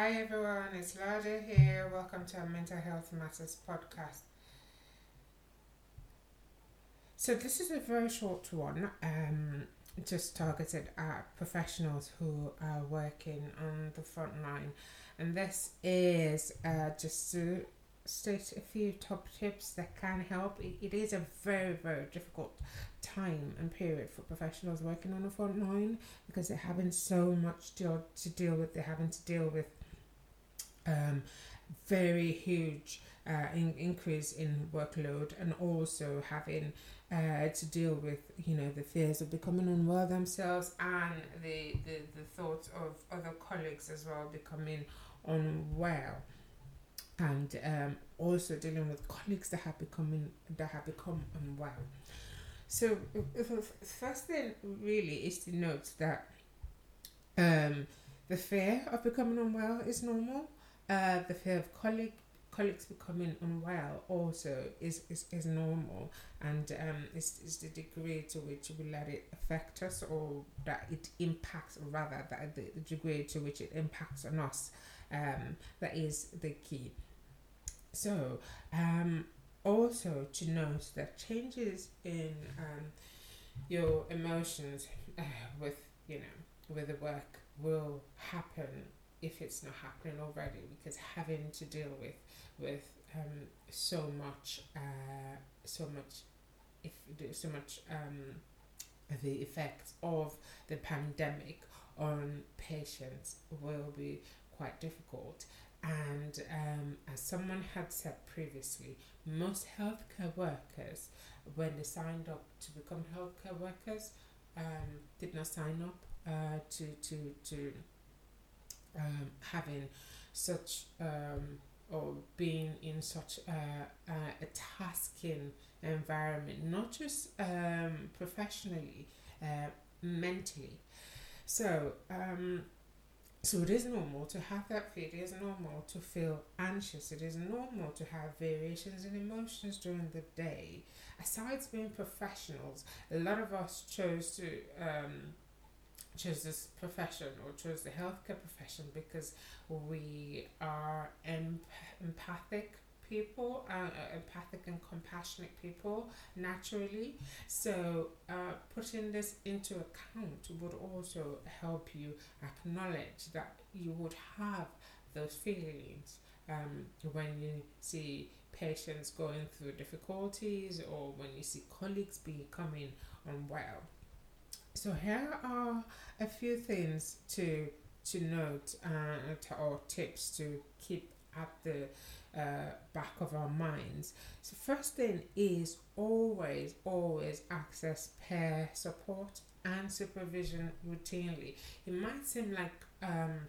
Hi everyone, it's Lada here. Welcome to our Mental Health Matters podcast. So this is a very short one, um, just targeted at professionals who are working on the front line, and this is uh, just to state a few top tips that can help. it, is a very very difficult time and period for professionals working on the front line because they're having so much to deal with. They're having to deal with um, very huge uh, in, increase in workload and also having uh, to deal with you know the fears of becoming unwell themselves and the, the, the thoughts of other colleagues as well becoming unwell. And um, also dealing with colleagues that have becoming that have become unwell. So the first thing really is to note that um, the fear of becoming unwell is normal uh, the fear of colleague colleagues becoming unwell also is, is, is normal. And um, is, is the degree to which we let it affect us or that it impacts rather that the, the degree to which it impacts on us um, that is the key. So um, also to note that changes in um, your emotions uh, with you know with the work will happen if it's not happening already because having to deal with with um, so much uh, so much if so much um, the effects of the pandemic on patients will be quite difficult. And um, as someone had said previously most healthcare workers when they signed up to become healthcare workers um, did not sign up uh, to to to um, having such um, or being in such a, a, a tasking environment, not just um, professionally, uh, mentally. So, um, so it is normal to have that fear. It is normal to feel anxious. It is normal to have variations in emotions during the day. Aside being professionals, a lot of us chose to um, chose this profession or chose the healthcare profession because we are em- empathic people, uh, uh, empathic and compassionate people naturally. So, uh, putting this into account would also help you acknowledge that you would have those feelings um, when you see patients going through difficulties or when you see colleagues becoming unwell. So here are a few things to to note uh, to, or tips to keep at the uh, back of our minds. So first thing is always always access peer support and supervision routinely. It might seem like um,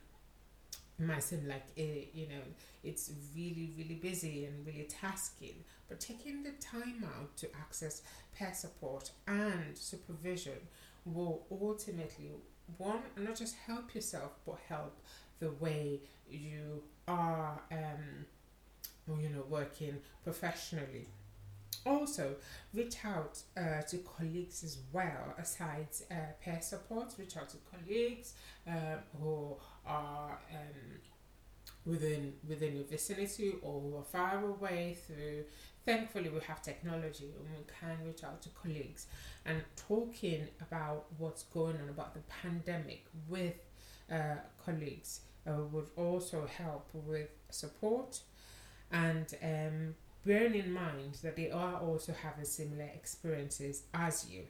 might seem like it, you know it's really really busy and really tasking. But taking the time out to access peer support and supervision will ultimately one not just help yourself but help the way you are um you know working professionally also reach out uh, to colleagues as well aside uh, peer support reach out to colleagues uh, who are um, within within your vicinity or who are far away through thankfully we have technology and we can reach out to colleagues. And talking about what's going on about the pandemic with uh, colleagues uh, would also help with support and um, bearing in mind that they are also having similar experiences as you.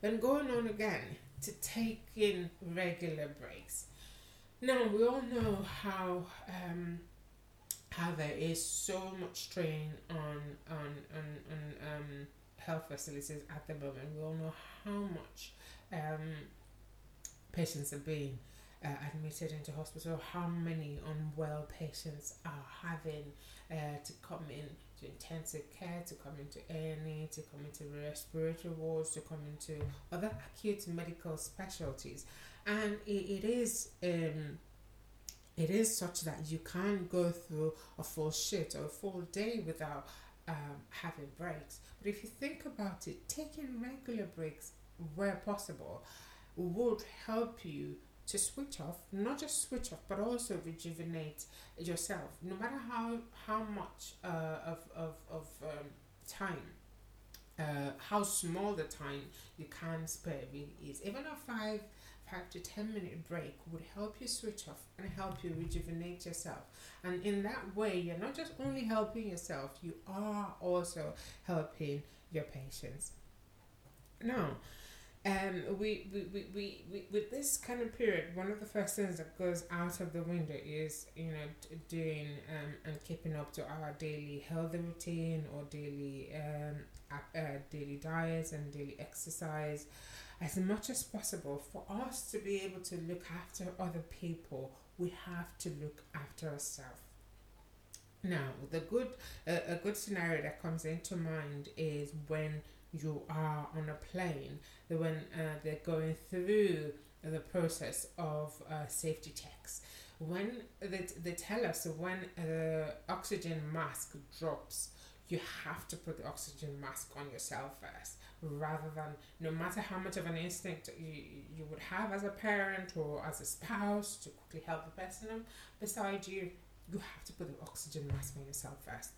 Then going on again to taking regular breaks. Now we all know how um, how there is so much strain on on on, on um, health facilities at the moment. We all know how much um, patients are being uh, admitted into hospital, how many unwell patients are having uh, to come in to intensive care, to come into A&E, to come into respiratory wards, to come into other acute medical specialties. And it, it is um, it is such that you can't go through a full shift or a full day without um, having breaks. But if you think about it, taking regular breaks where possible would help you to switch off, not just switch off, but also rejuvenate yourself. No matter how how much uh, of of of um, time, uh, how small the time you can spare really is. Even a five five to ten minute break would help you switch off and help you rejuvenate yourself. And in that way, you're not just only helping yourself, you are also helping your patients. Now, um, we, we, we, we, we, with this kind of period, one of the first things that goes out of the window is, you know, doing um, and keeping up to our daily healthy routine or daily um, uh, daily diets and daily exercise as much as possible. For us to be able to look after other people, we have to look after ourselves. Now, the good uh, a good scenario that comes into mind is when you are on a plane, when uh, they're going through the process of uh, safety checks. When they, they tell us when the oxygen mask drops, you have to put the oxygen mask on yourself first rather than no matter how much of an instinct you, you would have as a parent or as a spouse to quickly help the person beside you, you have to put the oxygen mask on yourself first.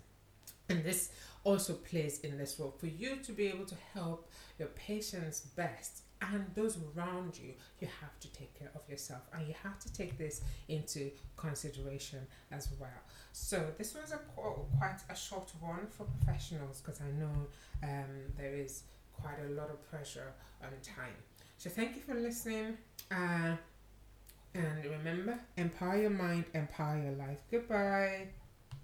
And this also plays in this role for you to be able to help your patients best and those around you, you have to take care of yourself and you have to take this into consideration as well. So, this was a quite a short one for professionals because I know um, there is quite a lot of pressure on time. So, thank you for listening. Uh, and remember, empower your mind, empower your life. Goodbye.